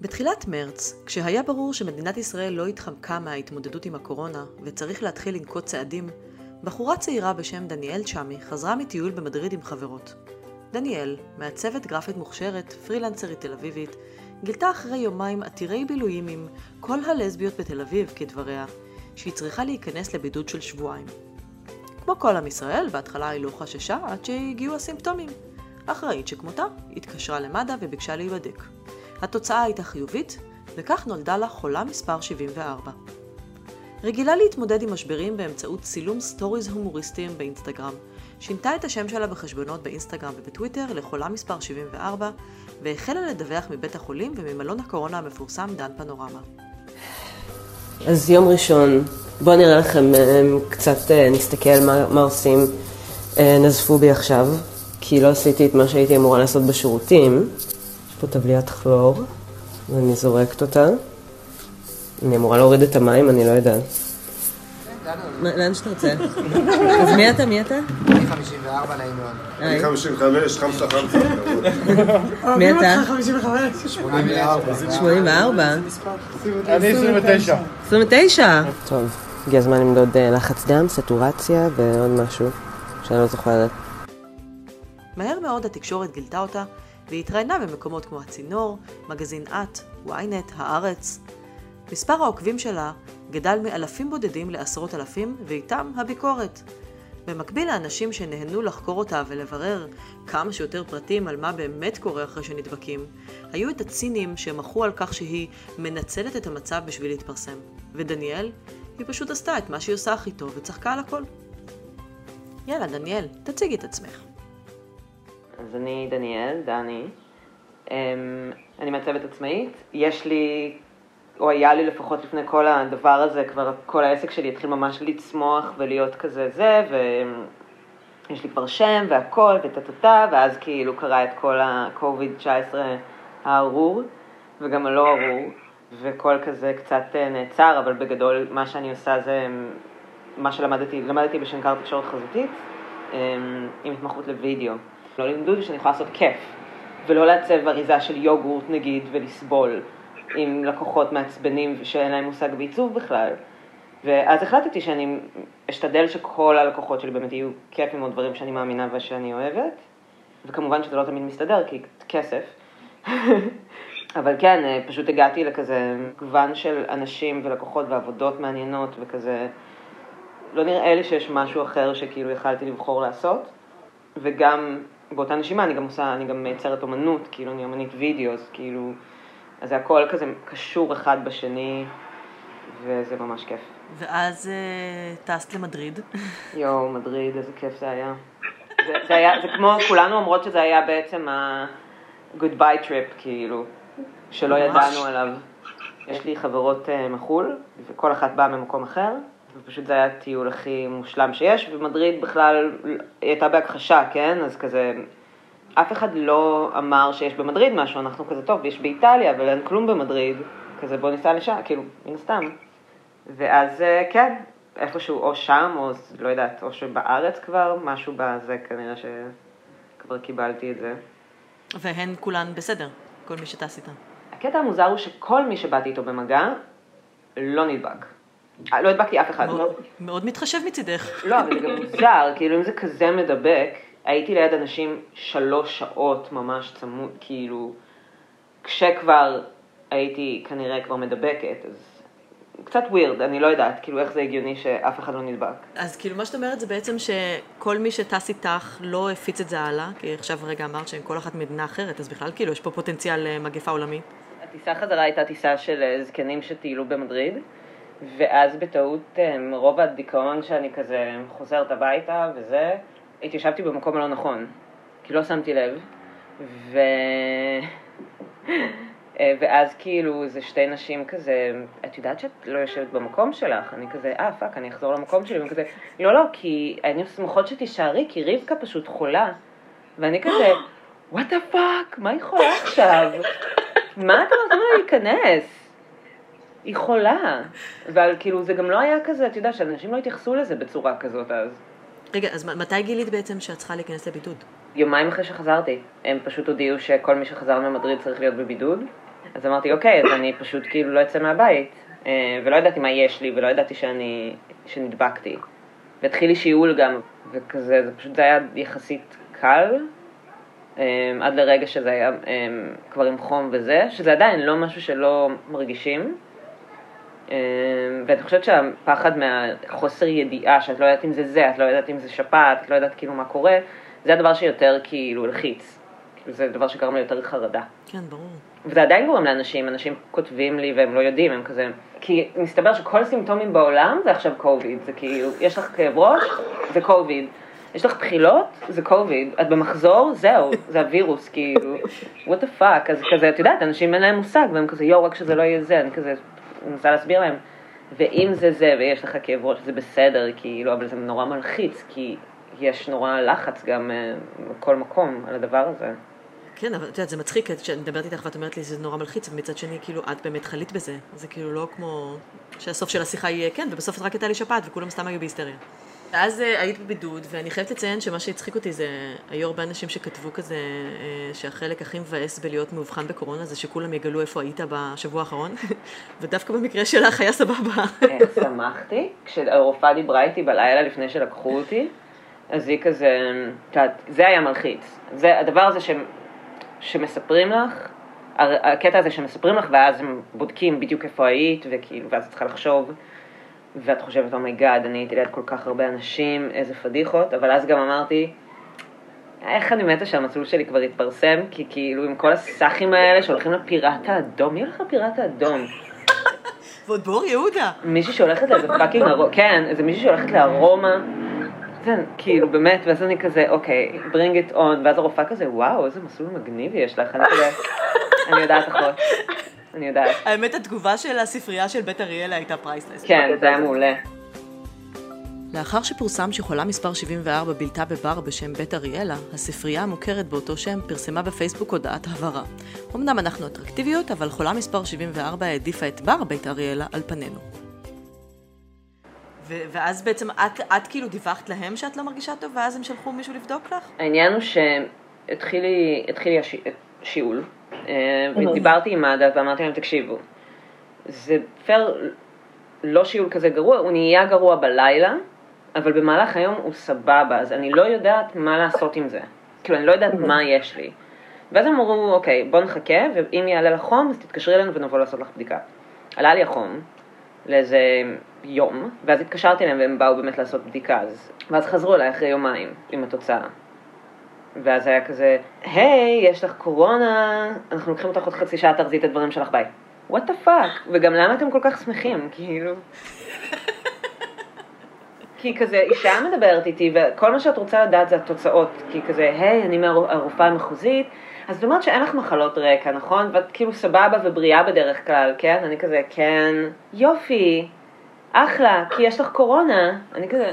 בתחילת מרץ, כשהיה ברור שמדינת ישראל לא התחמקה מההתמודדות עם הקורונה וצריך להתחיל לנקוט צעדים, בחורה צעירה בשם דניאל צ'אמי חזרה מטיול במדריד עם חברות. דניאל, מעצבת גרפית מוכשרת, פרילנסרית תל אביבית, גילתה אחרי יומיים עתירי בילויים עם כל הלסביות בתל אביב, כדבריה, שהיא צריכה להיכנס לבידוד של שבועיים. כמו כל עם ישראל, בהתחלה היא לא חששה עד שהגיעו הסימפטומים. אחראית שכמותה התקשרה למד"א וביקשה להיבדק. התוצאה הייתה חיובית, וכך נולדה לה חולה מספר 74. רגילה להתמודד עם משברים באמצעות צילום סטוריז הומוריסטיים באינסטגרם. שינתה את השם שלה בחשבונות באינסטגרם ובטוויטר לחולה מספר 74, והחלה לדווח מבית החולים וממלון הקורונה המפורסם דן פנורמה. אז יום ראשון, בואו נראה לכם אה, קצת, אה, נסתכל מה, מה עושים. אה, נזפו בי עכשיו, כי לא עשיתי את מה שהייתי אמורה לעשות בשירותים. פה טבליית כלור, ואני זורקת אותה. אני אמורה להוריד את המים, אני לא יודעת. לאן שאתה רוצה. אז מי אתה? מי אתה? אני 54, נעים מאוד. אני 55, חמסה חמסה. מי אתה? 84. 84? אני 29. 29? טוב, הגיע הזמן למדוד אה, לחץ דם, סטורציה ועוד משהו שאני לא זוכרת. מהר מאוד התקשורת גילתה אותה, והיא התראיינה במקומות כמו הצינור, מגזין את, ynet, הארץ. מספר העוקבים שלה גדל מאלפים בודדים לעשרות אלפים, ואיתם הביקורת. במקביל לאנשים שנהנו לחקור אותה ולברר כמה שיותר פרטים על מה באמת קורה אחרי שנדבקים, היו את הצינים שמחו על כך שהיא מנצלת את המצב בשביל להתפרסם. ודניאל, היא פשוט עשתה את מה שהיא עושה הכי טוב וצחקה על הכל. יאללה, דניאל, תציגי את עצמך. אז אני דניאל, דני. אמ, אני מעצבת עצמאית. יש לי, או היה לי לפחות לפני כל הדבר הזה, כבר כל העסק שלי התחיל ממש לצמוח ולהיות כזה זה, ויש לי כבר שם והכל וטה-טה-טה, ואז כאילו קרה את כל ה-COVID-19 הארור, וגם הלא ארור, וכל כזה קצת אה, נעצר, אבל בגדול מה שאני עושה זה מה שלמדתי, למדתי בשנקר תקשורת חזותית, אמ, עם התמחות לוידאו. לא לימדו אותי שאני יכולה לעשות כיף, ולא לעצב אריזה של יוגורט נגיד ולסבול עם לקוחות מעצבנים שאין להם מושג בעיצוב בכלל. ואז החלטתי שאני אשתדל שכל הלקוחות שלי באמת יהיו כיפים או דברים שאני מאמינה ושאני אוהבת, וכמובן שזה לא תמיד מסתדר כי כסף. אבל כן, פשוט הגעתי לכזה מגוון של אנשים ולקוחות ועבודות מעניינות וכזה, לא נראה לי שיש משהו אחר שכאילו יכלתי לבחור לעשות, וגם באותה נשימה אני גם עושה, אני גם מייצרת אומנות, כאילו אני אומנית וידאו, אז כאילו, אז זה הכל כזה קשור אחד בשני, וזה ממש כיף. ואז uh, טסת למדריד. יואו, מדריד, איזה כיף זה היה. זה, זה היה, זה כמו, כולנו אומרות שזה היה בעצם ה-goodbye trip, כאילו, שלא ממש. ידענו עליו. יש לי חברות uh, מחו"ל, וכל אחת באה ממקום אחר, ופשוט זה היה הטיול הכי מושלם שיש, ומדריד בכלל, הייתה בהכחשה, כן? אז כזה, אף אחד לא אמר שיש במדריד משהו, אנחנו כזה, טוב, יש באיטליה, אבל אין כלום במדריד, כזה בוא ניסע לשם, כאילו, מן הסתם. ואז אה, כן, איפשהו או שם, או לא יודעת, או שבארץ כבר, משהו בזה כנראה שכבר קיבלתי את זה. והן כולן בסדר, כל מי שטס איתן. הקטע המוזר הוא שכל מי שבאתי איתו במגע לא נדבק. אה, לא הדבקתי אף אחד. מאוד, מאוד מתחשב מצידך. לא, אבל זה גם מוזר, כאילו אם זה כזה מדבק, הייתי ליד אנשים שלוש שעות ממש צמוד, כאילו, כשכבר הייתי כנראה כבר מדבקת, אז קצת ווירד, אני לא יודעת, כאילו איך זה הגיוני שאף אחד לא נדבק. אז כאילו מה שאת אומרת זה בעצם שכל מי שטס איתך לא הפיץ את זה הלאה, כי עכשיו רגע אמרת שהם כל אחת מדינה אחרת, אז בכלל כאילו יש פה פוטנציאל למגפה עולמית. הטיסה חזרה הייתה טיסה של אה, זקנים שטיילו במדריד. ואז בטעות, אה, מרוב הדיכאון שאני כזה חוזרת הביתה וזה, התיישבתי במקום הלא נכון, כי לא שמתי לב, ו... אה, ואז כאילו זה שתי נשים כזה, את יודעת שאת לא יושבת במקום שלך? אני כזה, אה fuck, אני אחזור למקום שלי, ואני כזה, לא לא, כי היינו שמחות שתישארי, כי רבקה פשוט חולה. ואני כזה, what the fuck, מה היא חולה עכשיו? מה אתה נותן לה להיכנס? היא חולה. אבל כאילו זה גם לא היה כזה, את יודעת, שאנשים לא התייחסו לזה בצורה כזאת אז. רגע, אז מתי גילית בעצם שאת צריכה להיכנס לבידוד? יומיים אחרי שחזרתי. הם פשוט הודיעו שכל מי שחזר ממדריד צריך להיות בבידוד. אז אמרתי, אוקיי, אז אני פשוט כאילו לא אצא מהבית, אה, ולא ידעתי מה יש לי, ולא ידעתי שאני, שנדבקתי. והתחיל לי שיעול גם, וכזה, זה פשוט, זה היה יחסית קל, אה, עד לרגע שזה היה אה, כבר עם חום וזה, שזה עדיין לא משהו שלא מרגישים. אה, ואני חושבת שהפחד מהחוסר ידיעה, שאת לא יודעת אם זה זה, את לא יודעת אם זה שפעת, את לא יודעת כאילו מה קורה, זה הדבר שיותר כאילו הלחיץ. זה דבר שגרם לי יותר חרדה. כן, ברור. וזה עדיין גורם לאנשים, אנשים כותבים לי והם לא יודעים, הם כזה... כי מסתבר שכל הסימפטומים בעולם זה עכשיו קוביד, זה כאילו, יש לך כאב ראש, זה קוביד. יש לך בחילות, זה קוביד. את במחזור, זהו, זה הווירוס, כאילו, what the fuck. אז כזה, את יודעת, אנשים אין להם מושג, והם כזה, יואו, רק שזה לא יהיה זה, אני כזה, מנסה להסביר להם. ואם זה זה, ויש לך כאב ראש, זה בסדר, כאילו, אבל זה נורא מלחיץ, כי יש נורא לחץ גם אה, בכל מקום על הדבר הזה. כן, אבל את יודעת, זה מצחיק, כשאני מדברת איתך ואת אומרת לי שזה נורא מלחיץ, ומצד שני, כאילו, את באמת חלית בזה. זה כאילו לא כמו שהסוף של השיחה יהיה כן, ובסוף רק הייתה לי שפעת, וכולם סתם היו בהיסטריה. ואז אה, היית בבידוד, ואני חייבת לציין שמה שהצחיק אותי זה, היו הרבה אנשים שכתבו כזה, אה, שהחלק הכי מבאס בלהיות מאובחן בקורונה זה שכולם יגלו איפה היית בשבוע האחרון, ודווקא במקרה שלך היה סבבה. אה, שמחתי, כשהרופאה דיברה איתי בלילה לפני שלקחו אותי, אז היא כזה, זה היה מלחיץ. זה הדבר הזה ש, שמספרים לך, הקטע הזה שמספרים לך, ואז הם בודקים בדיוק איפה היית, וכאילו, ואז את צריכה לחשוב, ואת חושבת, oh my god, אני הייתי ליד כל כך הרבה אנשים, איזה פדיחות, אבל אז גם אמרתי, איך אני מתה שהמסלול שלי כבר התפרסם, כי כאילו עם כל הסאחים האלה שהולכים לפיראט האדום, מי הולך לפיראט האדום? ועוד באור יהודה. מישהי שהולכת לאיזה fucking, ארו- כן, איזה מישהי שהולכת לארומה, כן, כאילו באמת, ואז אני כזה, אוקיי, bring it on, ואז הרופאה כזה, וואו, איזה מסלול מגניב יש לך, אני כזה, אני יודעת אחות, אני יודעת. האמת, התגובה של הספרייה של בית אריאלה הייתה priceless. כן, זה היה מעולה. לאחר שפורסם שחולה מספר 74 בילתה בבר בשם בית אריאלה, הספרייה המוכרת באותו שם פרסמה בפייסבוק הודעת הבהרה. אמנם אנחנו אטרקטיביות, אבל חולה מספר 74 העדיפה את בר בית אריאלה על פנינו. ו- ואז בעצם את, את כאילו דיווחת להם שאת לא מרגישה טוב, ואז הם שלחו מישהו לבדוק לך? העניין הוא שהתחיל לי התחיל לי השי- שיעול, ודיברתי עם מד"א ואמרתי להם, תקשיבו, זה פייר, לא שיעול כזה גרוע, הוא נהיה גרוע בלילה, אבל במהלך היום הוא סבבה, אז אני לא יודעת מה לעשות עם זה. כאילו, אני לא יודעת מה יש לי. ואז הם אמרו, אוקיי, בוא נחכה, ואם יעלה לך חום, אז תתקשרי אלינו ונבוא לעשות לך בדיקה. עלה לי החום לאיזה יום, ואז התקשרתי אליהם והם באו באמת לעשות בדיקה, אז... ואז חזרו אליי אחרי יומיים עם התוצאה. ואז היה כזה, היי, יש לך קורונה, אנחנו לוקחים אותך עוד חצי שעה, תארזי את הדברים שלך, ביי. what the fuck, וגם למה אתם כל כך שמחים, כאילו? כי כזה, אישה מדברת איתי, וכל מה שאת רוצה לדעת זה התוצאות. כי כזה, היי, אני מהרופאה המחוזית, אז זאת אומרת שאין לך מחלות רקע, נכון? ואת כאילו סבבה ובריאה בדרך כלל, כן? אני כזה, כן, יופי, אחלה, כי יש לך קורונה. אני כזה,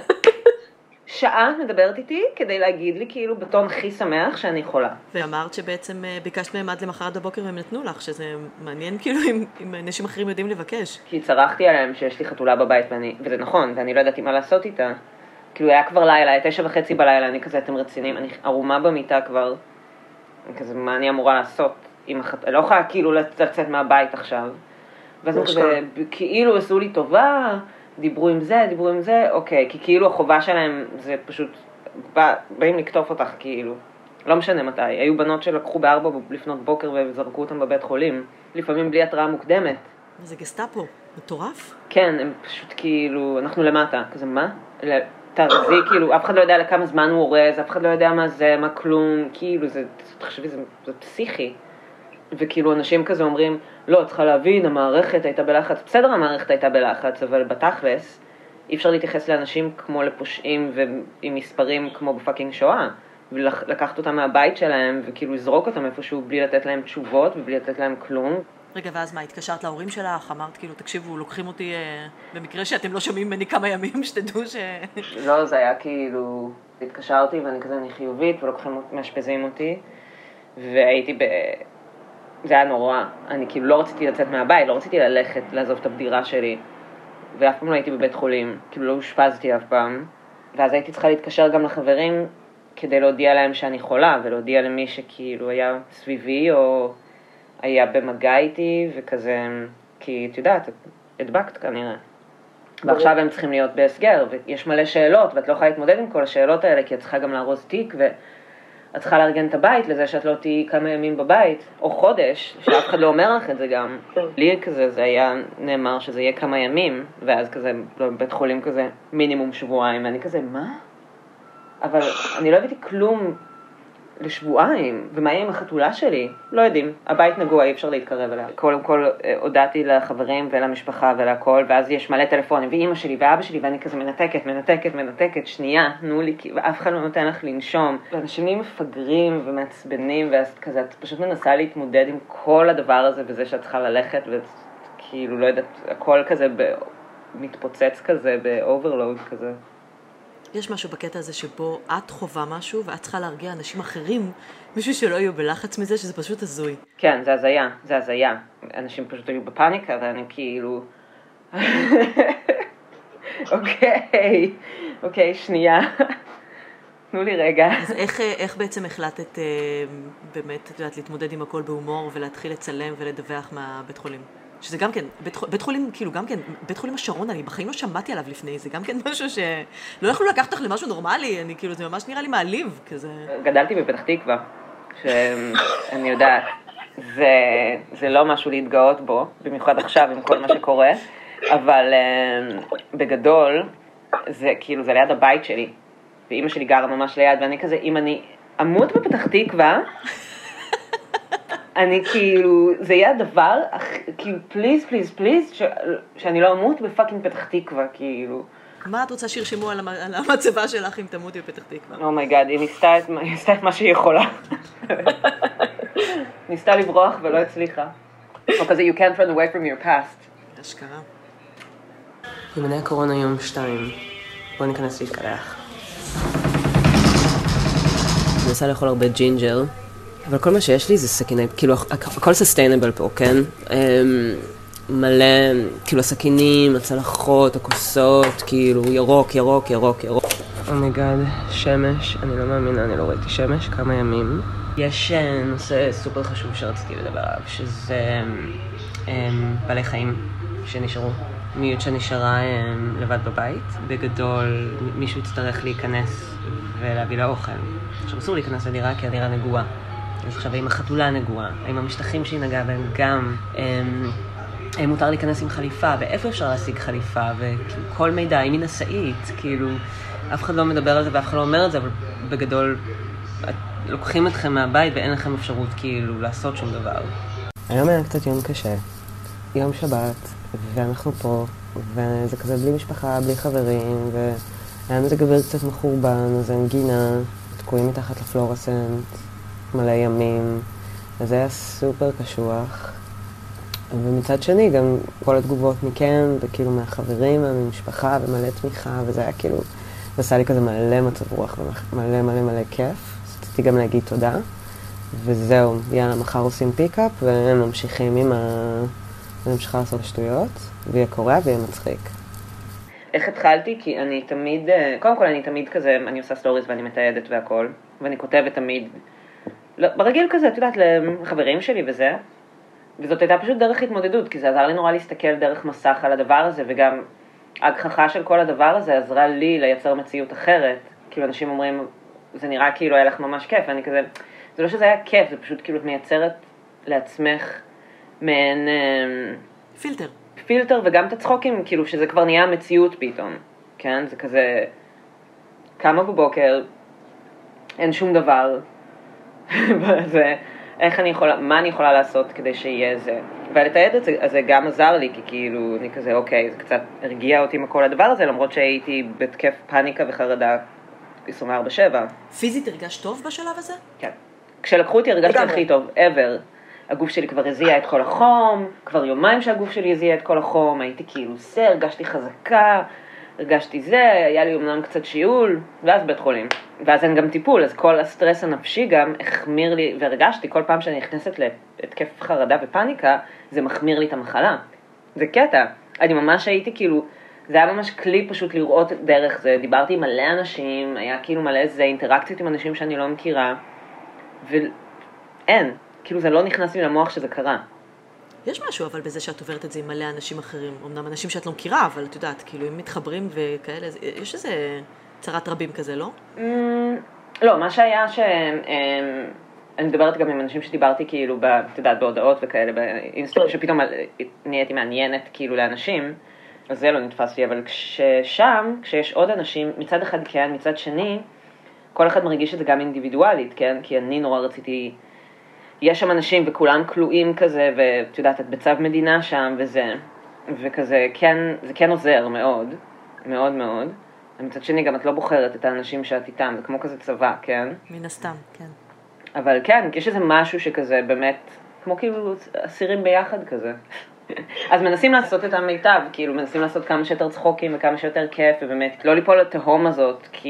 שעה מדברת איתי כדי להגיד לי כאילו בטון הכי שמח שאני חולה. ואמרת שבעצם אה, ביקשת מהם עד למחרת בבוקר והם נתנו לך, שזה מעניין כאילו אם, אם אנשים אחרים יודעים לבקש. כי צרחתי עליהם שיש לי חתולה בבית, ואני, וזה נכון, ואני לא ידעתי מה לעשות איתה. כאילו היה כבר לילה, היה תשע וחצי בלילה, אני כזה, אתם רציניים, אני ערומה במיטה כבר. אני כזה, מה אני אמורה לעשות? עם החת... לא יכולה כאילו לצאת מהבית עכשיו. ואז הם כזה, כאילו עשו לי טובה, דיברו עם זה, דיברו עם זה, אוקיי, כי כאילו החובה שלהם זה פשוט, בא, באים לקטוף אותך כאילו. לא משנה מתי, היו בנות שלקחו בארבע לפנות בוקר וזרקו אותם בבית חולים, לפעמים בלי התראה מוקדמת. זה גסטאפו, מטורף. כן, הם פשוט כאילו, אנחנו למטה, כזה מה? תרזי, כאילו, אף אחד לא יודע לכמה זמן הוא אורז, אף אחד לא יודע מה זה, מה כלום, כאילו, זה, תחשבי, זה, זה פסיכי. וכאילו אנשים כזה אומרים, לא, את צריכה להבין, המערכת הייתה בלחץ. בסדר, המערכת הייתה בלחץ, אבל בתכלס, אי אפשר להתייחס לאנשים כמו לפושעים ועם מספרים כמו בפאקינג שואה. ולקחת אותם מהבית שלהם, וכאילו לזרוק אותם איפשהו בלי לתת להם תשובות ובלי לתת להם כלום. רגע, ואז מה, התקשרת להורים שלך? אמרת כאילו, תקשיבו, לוקחים אותי, אה, במקרה שאתם לא שומעים ממני כמה ימים, שתדעו ש... לא, זה היה כאילו, התקשרתי ואני כזה, אני חיובית, ולוקחים, מאשפזים אותי, והייתי ב... זה היה נורא. אני כאילו לא רציתי לצאת מהבית, לא רציתי ללכת, לעזוב את הבדירה שלי, ואף פעם לא הייתי בבית חולים, כאילו לא אושפזתי אף פעם, ואז הייתי צריכה להתקשר גם לחברים כדי להודיע להם שאני חולה, ולהודיע למי שכאילו היה סביבי, או היה במגע איתי, וכזה, כי את יודעת, הדבקת כנראה. ועכשיו הם צריכים להיות בהסגר, ויש מלא שאלות, ואת לא יכולה להתמודד עם כל השאלות האלה, כי את צריכה גם לארוז תיק, ואת צריכה לארגן את הבית לזה שאת לא תהיי כמה ימים בבית, או חודש, שאף אחד לא אומר לך את זה גם. לי כזה, זה היה נאמר שזה יהיה כמה ימים, ואז כזה, לא, בבית חולים כזה, מינימום שבועיים, ואני כזה, מה? אבל אני לא הבאתי כלום לשבועיים, ומה יהיה עם החתולה שלי? לא יודעים. הבית נגוע, אי אפשר להתקרב אליה. קודם כל אה, הודעתי לחברים ולמשפחה ולהכל, ואז יש מלא טלפונים, ואימא שלי ואבא שלי, ואני כזה מנתקת, מנתקת, מנתקת, שנייה, תנו לי, כי- ואף אחד לא נותן לך לנשום. ואנשים מפגרים ומעצבנים, ואז כזה, את פשוט מנסה להתמודד עם כל הדבר הזה, בזה שאת צריכה ללכת, וכאילו, לא יודעת, הכל כזה ב... מתפוצץ כזה, ב overload כזה. יש משהו בקטע הזה שבו את חווה משהו ואת צריכה להרגיע אנשים אחרים בשביל שלא יהיו בלחץ מזה, שזה פשוט הזוי. כן, זה הזיה, זה הזיה. אנשים פשוט היו בפאניקה, ואני כאילו... אוקיי, אוקיי, שנייה. תנו לי רגע. אז איך, אה, איך בעצם החלטת אה, באמת, את יודעת, להתמודד עם הכל בהומור ולהתחיל לצלם ולדווח מהבית חולים? שזה גם כן, בית, בית חולים, כאילו גם כן, בית חולים השרון, אני בחיים לא שמעתי עליו לפני, זה גם כן משהו שלא יכלו לקחת אותך למשהו נורמלי, אני כאילו, זה ממש נראה לי מעליב, כזה. גדלתי בפתח תקווה, שאני יודעת, זה, זה לא משהו להתגאות בו, במיוחד עכשיו עם כל מה שקורה, אבל אה, בגדול, זה כאילו, זה ליד הבית שלי, ואימא שלי גרה ממש ליד, ואני כזה, אם אני אמות בפתח תקווה, אני כאילו, זה יהיה הדבר, כאילו, please, please, please, ש- שאני לא אמות ב fucking פתח תקווה, כאילו. מה את רוצה שירשמו על, המ- על המצבה שלך אם תמותי בפתח תקווה? oh my god, היא ניסתה את, היא ניסתה את מה שהיא יכולה. ניסתה לברוח ולא הצליחה. או כזה, you can't run away from your past. אשכרה. יומני הקורונה יום שתיים. בוא ניכנס להתקלח. אני מנסה לאכול הרבה ג'ינג'ר, אבל כל מה שיש לי זה סכיני, כאילו, הכ- הכל sustainable פה, כן? אמ, מלא, כאילו, הסכינים, הצלחות, הכוסות, כאילו, ירוק, ירוק, ירוק, ירוק. oh my god, שמש, אני לא מאמינה, אני לא ראיתי שמש כמה ימים. יש אה, נושא סופר חשוב שרציתי לדבר עליו, שזה אמ, בעלי חיים שנשארו. מיעוט שנשארה אמ, לבד בבית. בגדול, מישהו יצטרך להיכנס ולהביא לה אוכל. עכשיו, אסור להיכנס לדירה כי הדירה נגועה. אז עכשיו, האם החתולה נגועה? האם המשטחים שהיא נגעה בהם גם? אמ, האם מותר להיכנס עם חליפה? ואיפה אפשר להשיג חליפה? וכל מידע, האם היא נשאית? כאילו, אף אחד לא מדבר על זה ואף אחד לא אומר את זה, אבל בגדול, לוקחים אתכם מהבית ואין לכם אפשרות כאילו לעשות שום דבר. היום היה קצת יום קשה. יום שבת, ואנחנו פה, וזה כזה בלי משפחה, בלי חברים, והיה מזג אוויר קצת מחורבן, אז אין גינה, תקועים מתחת לפלורסנט, מלא ימים, אז היה סופר קשוח. ומצד שני, גם כל התגובות מכם, וכאילו מהחברים, מהמשפחה, ומלא תמיכה, וזה היה כאילו, זה עשה לי כזה מלא מצב רוח ומלא מלא מלא כיף. אז רציתי גם להגיד תודה, וזהו, יאללה, מחר עושים פיקאפ, וממשיכים עם ה... אני ממשיכה לעשות שטויות, ויהיה קורע ויהיה מצחיק. איך התחלתי? כי אני תמיד, אה, קודם כל אני תמיד כזה, אני עושה סטוריז ואני מתעדת והכל, ואני כותבת תמיד, לא, ברגיל כזה, את יודעת, לחברים שלי וזה, וזאת הייתה פשוט דרך התמודדות, כי זה עזר לי נורא להסתכל דרך מסך על הדבר הזה, וגם ההגחכה של כל הדבר הזה עזרה לי לייצר מציאות אחרת. כאילו אנשים אומרים, זה נראה כאילו היה לך ממש כיף, ואני כזה, זה לא שזה היה כיף, זה פשוט כאילו את מייצרת לעצמך מעין אה, פילטר. פילטר וגם את הצחוקים, כאילו שזה כבר נהיה מציאות פתאום, כן? זה כזה, קמה בבוקר, אין שום דבר, וזה, איך אני יכולה, מה אני יכולה לעשות כדי שיהיה זה. ולתעד את זה, אז זה גם עזר לי, כי כאילו, אני כזה, אוקיי, זה קצת הרגיע אותי מכל הדבר הזה, למרות שהייתי בהתקף פאניקה וחרדה 24/7. פיזית הרגשת טוב בשלב הזה? כן. כשלקחו אותי הרגשתי. הכי טוב ever. הגוף שלי כבר הזיע את כל החום, כבר יומיים שהגוף שלי הזיע את כל החום, הייתי כאילו זה, הרגשתי חזקה, הרגשתי זה, היה לי אמנם קצת שיעול, ואז בית חולים. ואז אין גם טיפול, אז כל הסטרס הנפשי גם החמיר לי, והרגשתי כל פעם שאני נכנסת להתקף חרדה ופאניקה, זה מחמיר לי את המחלה. זה קטע. אני ממש הייתי כאילו, זה היה ממש כלי פשוט לראות דרך זה. דיברתי עם מלא אנשים, היה כאילו מלא איזה אינטראקציות עם אנשים שאני לא מכירה, ואין. כאילו זה לא נכנס לי למוח שזה קרה. יש משהו אבל בזה שאת עוברת את זה עם מלא אנשים אחרים, אמנם אנשים שאת לא מכירה, אבל את יודעת, כאילו אם מתחברים וכאלה, יש איזה צרת רבים כזה, לא? Mm, לא, מה שהיה ש... אמ, אני מדברת גם עם אנשים שדיברתי כאילו, ב- את יודעת, בהודעות וכאלה, באינסטגרם, שפתאום נהייתי מעניינת כאילו לאנשים, אז זה לא נתפס לי, אבל כששם, כשיש עוד אנשים, מצד אחד כן, מצד שני, כל אחד מרגיש את זה גם אינדיבידואלית, כן? כי אני נורא רציתי... יש שם אנשים וכולם כלואים כזה, ואת יודעת, את בצו מדינה שם וזה, וכזה, כן, זה כן עוזר מאוד, מאוד מאוד. ומצד שני, גם את לא בוחרת את האנשים שאת איתם, זה כמו כזה צבא, כן? מן הסתם, כן. אבל כן, יש איזה משהו שכזה באמת, כמו כאילו אסירים ביחד כזה. אז מנסים לעשות את המיטב, כאילו מנסים לעשות כמה שיותר צחוקים וכמה שיותר כיף, ובאמת לא ליפול לתהום הזאת, כי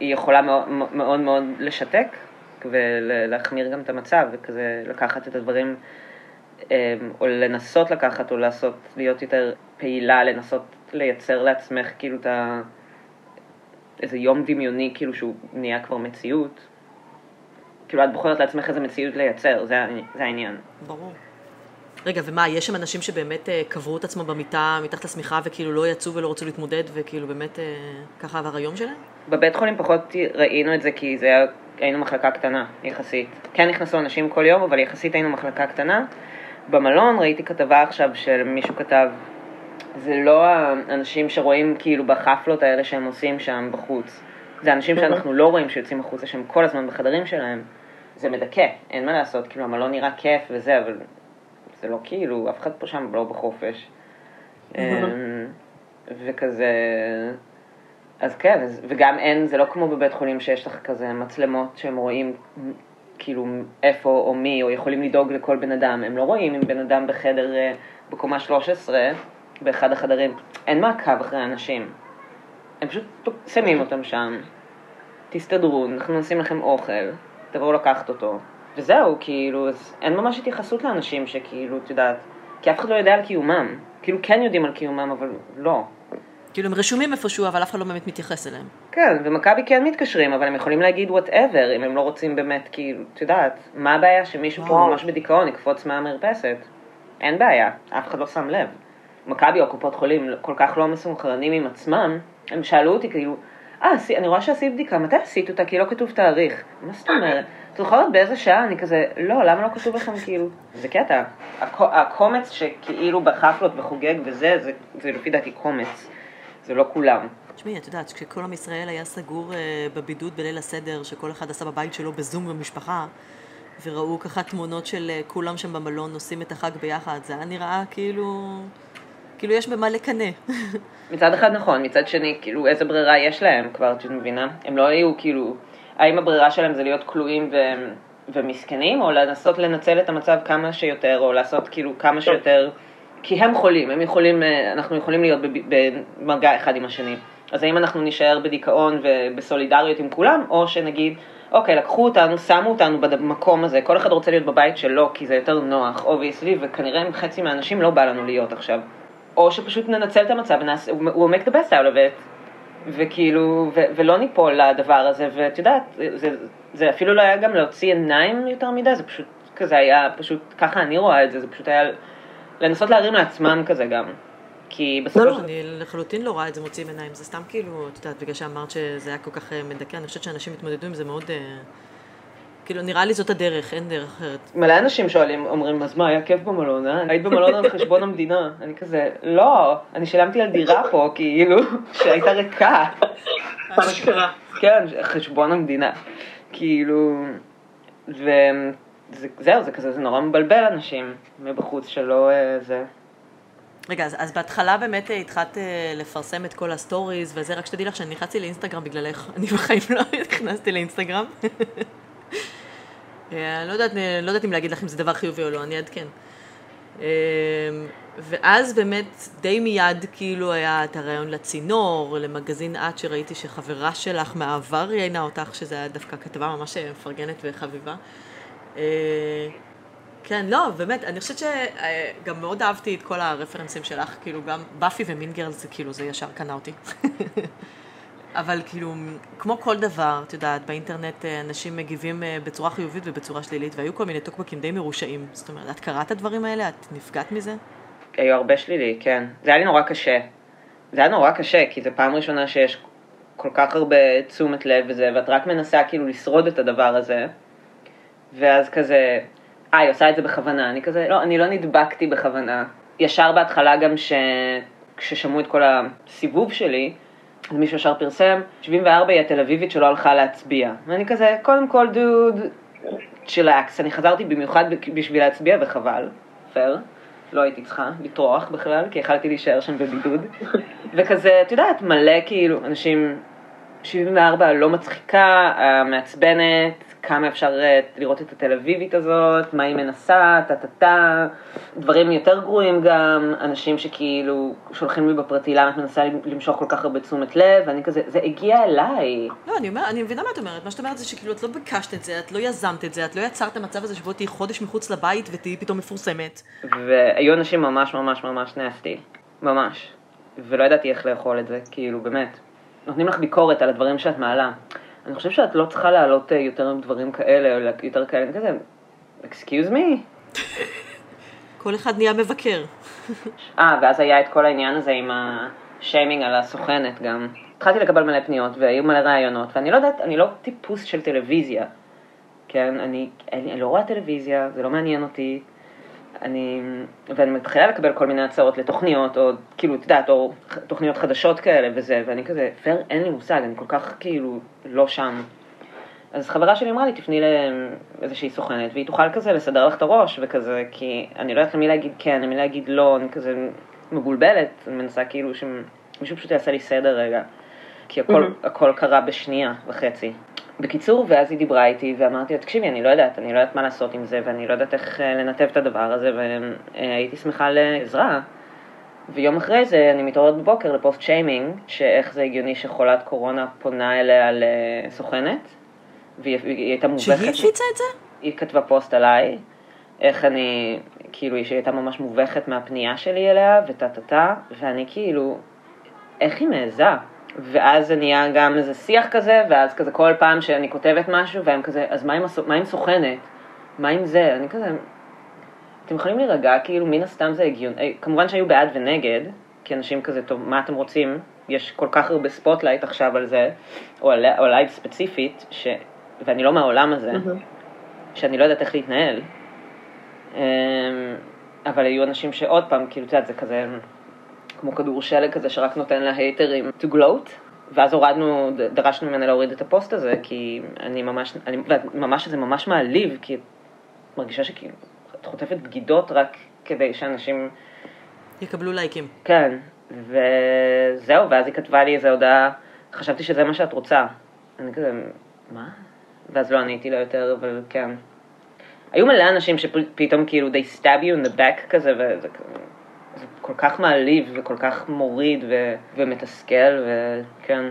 היא יכולה מאוד מאוד, מאוד לשתק ולהחמיר גם את המצב, וכזה לקחת את הדברים, אמ, או לנסות לקחת, או לעשות, להיות יותר פעילה, לנסות לייצר לעצמך כאילו את ה... איזה יום דמיוני, כאילו שהוא נהיה כבר מציאות. כאילו את בוחרת לעצמך איזה מציאות לייצר, זה, זה העניין. ברור. רגע, ומה, יש שם אנשים שבאמת אה, קברו את עצמם במיטה, מתחת לשמיכה, וכאילו לא יצאו ולא רצו להתמודד, וכאילו באמת אה, ככה עבר היום שלהם? בבית חולים פחות ראינו את זה כי זה היה, היינו מחלקה קטנה יחסית. כן נכנסו אנשים כל יום, אבל יחסית היינו מחלקה קטנה. במלון ראיתי כתבה עכשיו של מישהו כתב, זה לא האנשים שרואים כאילו בחפלות האלה שהם עושים שם בחוץ. זה אנשים שאנחנו לא רואים שיוצאים החוצה, שהם כל הזמן בחדרים שלהם. זה מדכא, אין מה לעשות, כאילו המלון נראה כיף וזה, אבל זה לא כאילו, אף אחד פה שם לא בחופש. אמ, וכזה, אז כן, וגם אין, זה לא כמו בבית חולים שיש לך כזה מצלמות שהם רואים כאילו איפה או מי, או יכולים לדאוג לכל בן אדם. הם לא רואים אם בן אדם בחדר, אה, בקומה 13, באחד החדרים, אין מעקב אחרי אנשים. הם פשוט שמים אותם שם, תסתדרו, אנחנו נשים לכם אוכל, תבואו לקחת אותו. וזהו, כאילו, אז אין ממש התייחסות לאנשים שכאילו, את יודעת, כי אף אחד לא יודע על קיומם. כאילו כן יודעים על קיומם, אבל לא. כאילו הם רשומים איפשהו, אבל אף אחד לא באמת מתייחס אליהם. כן, ומכבי כן מתקשרים, אבל הם יכולים להגיד whatever, אם הם לא רוצים באמת, כאילו, את יודעת, מה הבעיה שמישהו פה וואו. ממש בדיכאון יקפוץ מהמרפסת? אין בעיה, אף אחד לא שם לב. מכבי או קופות חולים כל כך לא מסונכרנים עם עצמם, הם שאלו אותי כאילו, אה, אני רואה שעשית בדיקה, מתי עשית אותה? כי לא כתוב תאריך. מה זאת אומרת? זוכרת באיזה שעה? אני כזה, לא, למה לא כתוב לכם כאילו? זה קטע. הקו- הקומץ שכאילו בחפלות וחוגג וזה, זה, זה לפי דעתי קומץ. זה לא כולם. תשמעי, את יודעת, כשכל עם ישראל היה סגור אה, בבידוד בליל הסדר, שכל אחד עשה בבית שלו בזום במשפחה, וראו ככה תמונות של אה, כולם שם במלון עושים את החג ביחד, זה היה נראה כאילו... כאילו יש במה לקנא. מצד אחד נכון, מצד שני, כאילו, איזה ברירה יש להם כבר, את מבינה? הם לא היו, כאילו, האם הברירה שלהם זה להיות כלואים ו... ומסכנים, או לנסות לנצל את המצב כמה שיותר, או לעשות כאילו כמה שיותר, כי הם חולים, הם יכולים, אה, אנחנו יכולים להיות במגע אחד עם השני. אז האם אנחנו נישאר בדיכאון ובסולידריות עם כולם, או שנגיד, אוקיי, לקחו אותנו, שמו אותנו במקום הזה, כל אחד רוצה להיות בבית שלו, כי זה יותר נוח, obviously, וכנראה עם חצי מהאנשים לא בא לנו להיות עכשיו. או שפשוט ננצל את המצב ונעשה, הוא make the best out of it, וכאילו, ו, ולא ניפול לדבר הזה, ואת יודעת, זה, זה אפילו לא היה גם להוציא עיניים יותר מדי, זה פשוט כזה היה, פשוט, ככה אני רואה את זה, זה פשוט היה לנסות להרים לעצמם כזה גם. כי בסופו לא, של לא, אני לחלוטין לא רואה את זה מוציאים עיניים, זה סתם כאילו, את יודעת, בגלל שאמרת שזה היה כל כך אה, מדכא, אני חושבת שאנשים התמודדו עם זה מאוד... כאילו, נראה לי זאת הדרך, אין דרך אחרת. מלא אנשים שואלים, אומרים, אז מה, היה כיף במלון, אה? היית במלון על חשבון המדינה. אני כזה, לא, אני שילמתי על דירה פה, כאילו, שהייתה ריקה. אשכרה. כן, חשבון המדינה. כאילו, וזהו, זה כזה, זה נורא מבלבל אנשים מבחוץ שלא אה, זה. רגע, אז, אז בהתחלה באמת אה, התחלת אה, לפרסם את כל הסטוריז וזה, רק שתדעי לך שאני נכנסתי לאינסטגרם בגללך, אני בחיים לא נכנסתי לאינסטגרם. אה, אני לא יודעת, לא יודעת אם להגיד לך אם זה דבר חיובי או לא, אני אעדכן. אה, ואז באמת די מיד כאילו היה את הרעיון לצינור, למגזין את שראיתי שחברה שלך מהעבר ראיינה אותך, שזה היה דווקא כתבה ממש אה, מפרגנת וחביבה. אה, כן, לא, באמת, אני חושבת שגם מאוד אהבתי את כל הרפרנסים שלך, כאילו גם באפי ומינגרל זה כאילו, זה ישר קנה אותי. אבל כאילו, כמו כל דבר, את יודעת, באינטרנט אה, אנשים מגיבים אה, בצורה חיובית ובצורה שלילית, והיו כל מיני טוקבקים די מרושעים. זאת אומרת, את קראת את הדברים האלה? את נפגעת מזה? היו הרבה שלילי, כן. זה היה לי נורא קשה. זה היה נורא קשה, כי זו פעם ראשונה שיש כל כך הרבה תשומת לב וזה, ואת רק מנסה כאילו לשרוד את הדבר הזה, ואז כזה, אה, היא עושה את זה בכוונה. אני כזה, לא, אני לא נדבקתי בכוונה. ישר בהתחלה גם ש... כששמעו את כל הסיבוב שלי, אז מישהו ישר פרסם, 74 היא התל אביבית שלא הלכה להצביע. ואני כזה, קודם כל דוד, צ'ילקס, אני חזרתי במיוחד בשביל להצביע וחבל, פייר. לא הייתי צריכה לטרוח בכלל, כי יכלתי להישאר שם בבידוד. וכזה, את יודעת, מלא כאילו, אנשים 74 לא מצחיקה, מעצבנת, כמה אפשר אה, לראות את התל אביבית הזאת, מה היא מנסה, טה טה טה, דברים יותר גרועים גם, אנשים שכאילו שולחים לי בפרטי למה את מנסה למשוך כל כך הרבה תשומת לב, ואני כזה, זה הגיע אליי. לא, אני, אומר, אני מבינה מה את אומרת, מה שאת אומרת זה שכאילו את לא ביקשת את זה, את לא יזמת את זה, את לא יצרת את המצב הזה שבו תהיי חודש מחוץ לבית ותהיי פתאום מפורסמת. והיו אנשים ממש ממש ממש נסטי, ממש, ולא ידעתי איך לאכול את זה, כאילו, באמת. נותנים לך ביקורת על הדברים שאת מעלה. אני חושב שאת לא צריכה להעלות אה, יותר דברים כאלה, או יותר כאלה, אני כזה, excuse me? כל אחד נהיה מבקר. אה, ואז היה את כל העניין הזה עם השיימינג על הסוכנת גם. התחלתי לקבל מלא פניות, והיו מלא ראיונות, ואני לא יודעת, אני לא טיפוס של טלוויזיה. כן, אני, אני, אני לא רואה טלוויזיה, זה לא מעניין אותי. אני, ואני מתחילה לקבל כל מיני הצעות לתוכניות, או כאילו, את יודעת, או תוכניות חדשות כאלה וזה, ואני כזה, פייר, אין לי מושג, אני כל כך כאילו לא שם. אז חברה שלי אמרה לי, תפני לאיזושהי סוכנת, והיא תוכל כזה לסדר לך את הראש, וכזה, כי אני לא יודעת למי להגיד כן, למי להגיד לא, אני כזה מבולבלת, אני מנסה כאילו שמישהו פשוט יעשה לי סדר רגע. כי הכל, mm-hmm. הכל קרה בשנייה וחצי. בקיצור, ואז היא דיברה איתי ואמרתי לה, תקשיבי, אני לא יודעת, אני לא יודעת מה לעשות עם זה ואני לא יודעת איך אה, לנתב את הדבר הזה והייתי שמחה לעזרה. ויום אחרי זה אני מתעוררת בבוקר לפוסט שיימינג, שאיך זה הגיוני שחולת קורונה פונה אליה לסוכנת, והיא הייתה מובכת. שהיא הפיצה את זה? היא כתבה פוסט עליי, איך אני, כאילו, שהיא הייתה ממש מובכת מהפנייה שלי אליה, וטה טה טה, ואני כאילו, איך היא מעיזה? ואז זה נהיה גם איזה שיח כזה, ואז כזה כל פעם שאני כותבת משהו, והם כזה, אז מה עם, הסו, מה עם סוכנת? מה עם זה? אני כזה, אתם יכולים להירגע, כאילו מן הסתם זה הגיון, אה, כמובן שהיו בעד ונגד, כי אנשים כזה, טוב, מה אתם רוצים? יש כל כך הרבה spotlight עכשיו על זה, או עליי ספציפית, ש... ואני לא מהעולם הזה, שאני לא יודעת איך להתנהל. אמ, אבל היו אנשים שעוד פעם, כאילו, את יודעת, זה כזה... כמו כדור שלג כזה שרק נותן להייטרים to gloat. ואז הורדנו, דרשנו ממנה להוריד את הפוסט הזה, כי אני ממש, אני, ממש, זה ממש מעליב, כי את מרגישה שכאילו, את חוטפת בגידות רק כדי שאנשים... יקבלו לייקים. כן, וזהו, ואז היא כתבה לי איזה הודעה, חשבתי שזה מה שאת רוצה. אני כזה, מה? ואז לא עניתי לה יותר, אבל כן. היו מלא אנשים שפתאום כאילו, they stab you in the back כזה, וזה זה כל כך מעליב וכל כך מוריד ו- ומתסכל, וכן.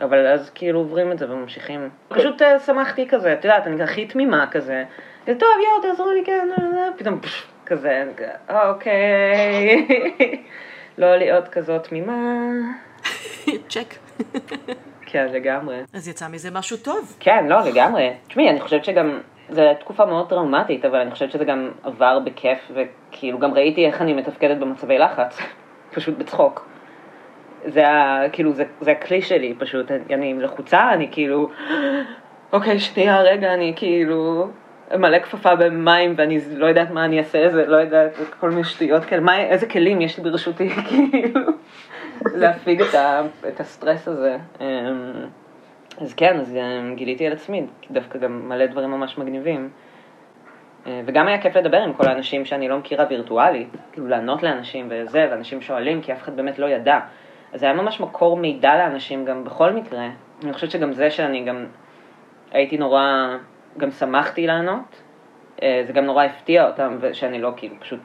אבל אז כאילו עוברים את זה וממשיכים. פשוט uh, שמחתי כזה, את יודעת, אני הכי תמימה כזה. טוב, יואו, תעזרו לי, כן, אה, אה, פתאום פש, כזה, אוקיי. לא להיות כזאת תמימה. צ'ק. כן, לגמרי. אז יצא מזה משהו טוב. כן, לא, לגמרי. תשמעי, אני חושבת שגם זו תקופה מאוד טראומטית, אבל אני חושבת שזה גם עבר בכיף, וכאילו גם ראיתי איך אני מתפקדת במצבי לחץ, פשוט בצחוק. זה ה... כאילו, זה, זה הכלי שלי פשוט, אני לחוצה, אני כאילו, אוקיי, שנייה, רגע, אני כאילו מלא כפפה במים ואני לא יודעת מה אני אעשה, זה, לא יודעת, כל מיני שטויות כאלה, מה, איזה כלים יש לי ברשותי, כאילו, להפיג את, ה, את הסטרס הזה. אמ, אז כן, אז אה, גיליתי על עצמי, דווקא גם מלא דברים ממש מגניבים. אה, וגם היה כיף לדבר עם כל האנשים שאני לא מכירה וירטואלית, כאילו לענות לאנשים וזה, ואנשים שואלים, כי אף אחד באמת לא ידע. אז זה היה ממש מקור מידע לאנשים גם בכל מקרה. אני חושבת שגם זה שאני גם הייתי נורא, גם שמחתי לענות, אה, זה גם נורא הפתיע אותם, ושאני לא כאילו פשוט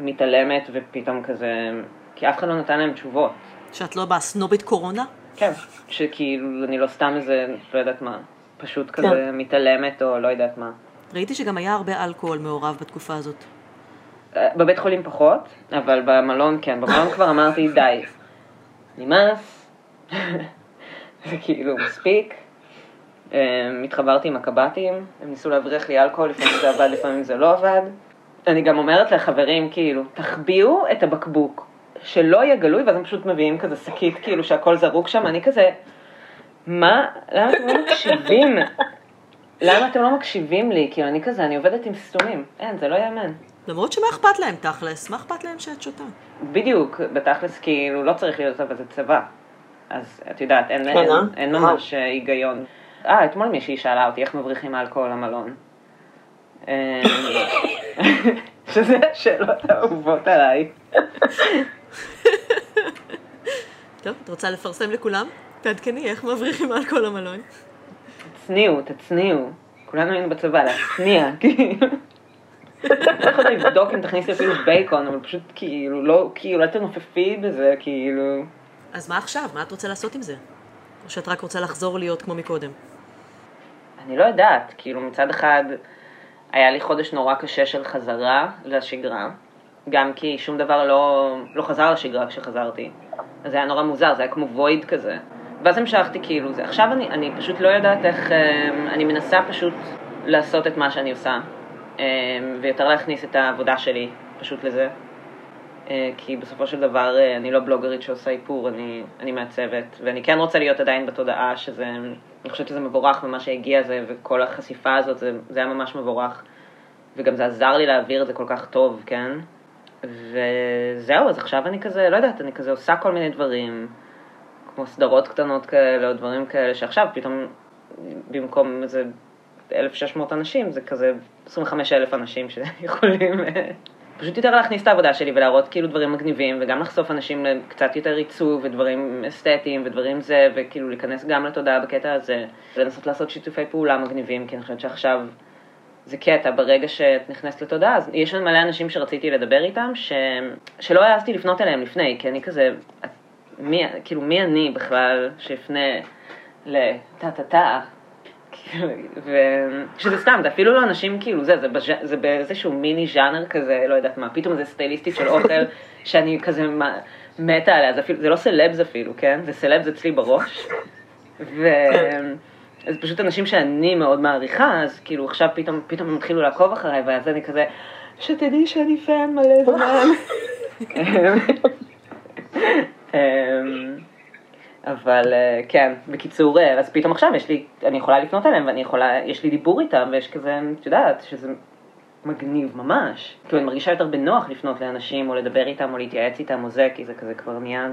מתעלמת ופתאום כזה, כי אף אחד לא נתן להם תשובות. שאת לא בסנובית קורונה? כן, שכאילו אני לא סתם איזה, לא יודעת מה, פשוט כזה כן. מתעלמת או לא יודעת מה. ראיתי שגם היה הרבה אלכוהול מעורב בתקופה הזאת. אה, בבית חולים פחות, אבל במלון כן, במלון כבר אמרתי די, נמאס, זה כאילו מספיק. אה, התחברתי עם הקב"טים, הם ניסו להבריח לי אלכוהול, לפעמים זה עבד, לפעמים זה לא עבד. אני גם אומרת לחברים, כאילו, תחביאו את הבקבוק, שלא יהיה גלוי, ואז הם פשוט מביאים כזה שקית, כאילו, שהכל זרוק שם, אני כזה, מה, למה אתם לא מקשיבים? למה אתם לא מקשיבים לי? כאילו, אני כזה, אני עובדת עם סתומים. אין, זה לא ייאמן. למרות שמה אכפת להם תכלס? מה אכפת להם שאת שותה? בדיוק, בתכלס, כאילו, לא צריך להיות אבל זה צבא. אז את יודעת, אין, כן, אין, אה? אין ממש אה, היגיון. אה, אתמול מישהי שאלה אותי איך מבריחים אלכוהול למלון. אה, שזה השאלות האהובות עליי. טוב, את רוצה לפרסם לכולם? תעדכני איך מבריחים אלכוהול למלון. תצניעו, תצניעו. כולנו היינו בצבא, להצניע, כאילו. לא יכולה לבדוק אם תכניסי אפילו בייקון, אבל פשוט כאילו, לא, כאילו, אל תנופפי בזה, כאילו. אז מה עכשיו? מה את רוצה לעשות עם זה? או שאת רק רוצה לחזור להיות כמו מקודם? אני לא יודעת, כאילו מצד אחד היה לי חודש נורא קשה של חזרה לשגרה, גם כי שום דבר לא, לא חזר לשגרה כשחזרתי, אז זה היה נורא מוזר, זה היה כמו וויד כזה. ואז המשכתי כאילו, זה, עכשיו אני, אני פשוט לא יודעת איך, אה, אני מנסה פשוט לעשות את מה שאני עושה, אה, ויותר להכניס את העבודה שלי פשוט לזה. אה, כי בסופו של דבר אה, אני לא בלוגרית שעושה איפור, אני, אני מעצבת, ואני כן רוצה להיות עדיין בתודעה שזה, אני חושבת שזה מבורך ומה שהגיע זה, וכל החשיפה הזאת, זה, זה היה ממש מבורך, וגם זה עזר לי להעביר את זה כל כך טוב, כן? וזהו, אז עכשיו אני כזה, לא יודעת, אני כזה עושה כל מיני דברים, כמו סדרות קטנות כאלה, או דברים כאלה, שעכשיו פתאום במקום איזה 1,600 אנשים, זה כזה 25,000 אנשים שיכולים פשוט יותר להכניס את העבודה שלי ולהראות כאילו דברים מגניבים, וגם לחשוף אנשים לקצת יותר עיצוב ודברים אסתטיים ודברים זה, וכאילו להיכנס גם לתודעה בקטע הזה, ולנסות לעשות שיתופי פעולה מגניבים, כי אני חושבת שעכשיו זה קטע, ברגע שאת נכנסת לתודעה, אז יש לנו מלא אנשים שרציתי לדבר איתם, ש... שלא העזתי לפנות אליהם לפני, כי אני כזה, מי, כאילו מי אני בכלל שיפנה לטה-טה-טה, כאילו, ושזה סתם, זה אפילו לא אנשים כאילו זה, זה, בז'... זה באיזשהו מיני ז'אנר כזה, לא יודעת מה, פתאום זה סטייליסטית של אוכל שאני כזה מתה עליה, זה, אפילו, זה לא סלבס אפילו, כן? זה סלבס אצלי בראש. ו... אז פשוט אנשים שאני מאוד מעריכה, אז כאילו עכשיו פתאום, פתאום הם התחילו לעקוב אחריי, ואז אני כזה, שתדעי שאני פן מלא זמן. אמ, אבל אה, כן, בקיצור, אה, אז פתאום עכשיו יש לי, אני יכולה לפנות אליהם ואני יכולה, יש לי דיבור איתם ויש כזה, את יודעת, שזה מגניב ממש. כאילו אני מרגישה יותר בנוח לפנות לאנשים או לדבר איתם או להתייעץ איתם או זה, כי זה כזה כבר נהיה,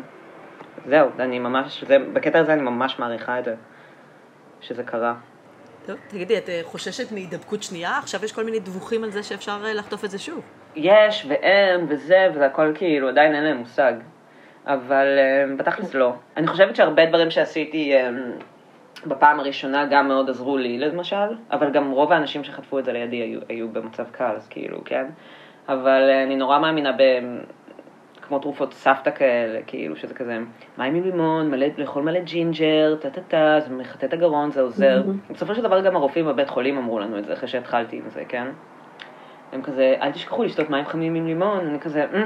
זהו, אני ממש, זה, בקטע הזה אני ממש מעריכה את זה, שזה קרה. טוב, תגידי, את אה, חוששת מהידבקות שנייה? עכשיו יש כל מיני דיווחים על זה שאפשר לחטוף את זה שוב. יש ואין וזה, וזה הכל כאילו, עדיין אין להם מושג. אבל uh, בתכלס לא. אני חושבת שהרבה דברים שעשיתי um, בפעם הראשונה גם מאוד עזרו לי, למשל, אבל גם רוב האנשים שחטפו את זה לידי היו, היו במצב קל, אז כאילו, כן? אבל uh, אני נורא מאמינה ב... כמו תרופות סבתא כאלה, כאילו, שזה כזה מים עם לימון, מלא, לאכול מלא ג'ינג'ר, טה-טה-טה, זה מחטא את הגרון, זה עוזר. בסופו של דבר גם הרופאים בבית חולים אמרו לנו את זה אחרי שהתחלתי עם זה, כן? הם כזה, אל תשכחו לשתות מים חמים עם לימון, אני כזה, "אמ,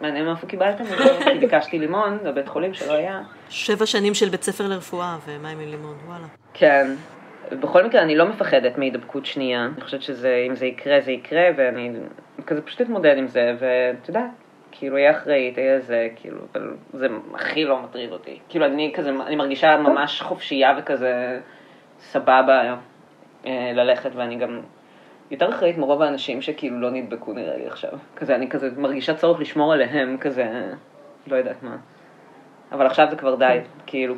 מעניין מאיפה קיבלתם את זה, כי ביקשתי לימון בבית חולים שלא היה. שבע שנים של בית ספר לרפואה ומים עם לימון, וואלה. כן. בכל מקרה, אני לא מפחדת מהידבקות שנייה. אני חושבת שאם זה יקרה, זה יקרה, ואני כזה פשוט אתמודד עם זה, ואת יודעת, כאילו, יהיה אחראית, יהיה זה, כאילו, אבל זה הכי לא מטריד אותי. כאילו, אני כזה, אני מרגישה ממש חופשייה וכזה סבבה אה, ללכת, ואני גם יותר אחראית מרוב האנשים שכאילו לא נדבקו נראה לי עכשיו. כזה, אני כזה מרגישה צורך לשמור עליהם, כזה, לא יודעת מה. אבל עכשיו זה כבר די, כאילו,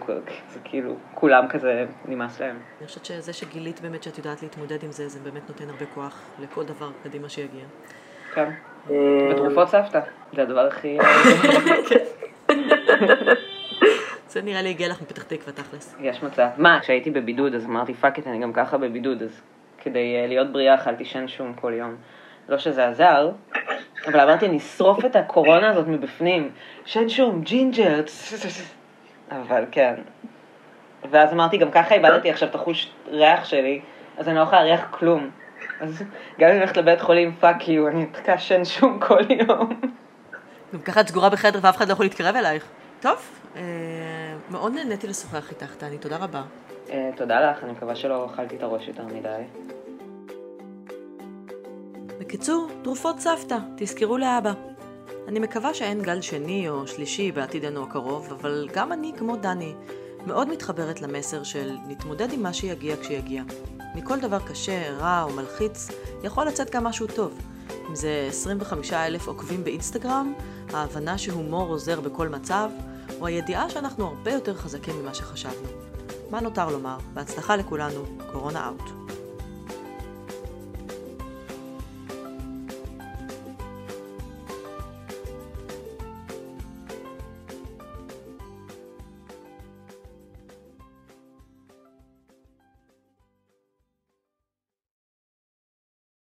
זה כאילו, כולם כזה נמאס להם. אני חושבת שזה שגילית באמת שאת יודעת להתמודד עם זה, זה באמת נותן הרבה כוח לכל דבר קדימה שיגיע. כן. ותרופות סבתא, זה הדבר הכי... זה נראה לי הגיע לך מפתח תקווה תכלס. יש מצב. מה, כשהייתי בבידוד, אז אמרתי, fuck it, אני גם ככה בבידוד, אז כדי אה, להיות בריאה אכלתי שן שום כל יום. לא שזה עזר, אבל אמרתי, אני אשרוף את הקורונה הזאת מבפנים. שן שום, ג'ינג'ר, אבל כן. ואז אמרתי, גם ככה איבדתי עכשיו את החוש ריח שלי, אז אני לא יכולה להריח כלום. אז גם אם אני הולכת לבית חולים, fuck you, אני אתקע שן שום כל יום. גם ככה את סגורה בחדר ואף אחד לא יכול להתקרב אלייך. טוב, אה, מאוד נהניתי לשוחח איתך, דני, תודה רבה. אה, תודה לך, אני מקווה שלא אכלתי את הראש יותר מדי. בקיצור, תרופות סבתא, תזכרו לאבא. אני מקווה שאין גל שני או שלישי בעתידנו הקרוב, אבל גם אני, כמו דני, מאוד מתחברת למסר של נתמודד עם מה שיגיע כשיגיע. מכל דבר קשה, רע או מלחיץ, יכול לצאת גם משהו טוב. אם זה 25 אלף עוקבים באינסטגרם, ההבנה שהומור עוזר בכל מצב, או הידיעה שאנחנו הרבה יותר חזקים ממה שחשבנו. מה נותר לומר? בהצלחה לכולנו, קורונה אאוט.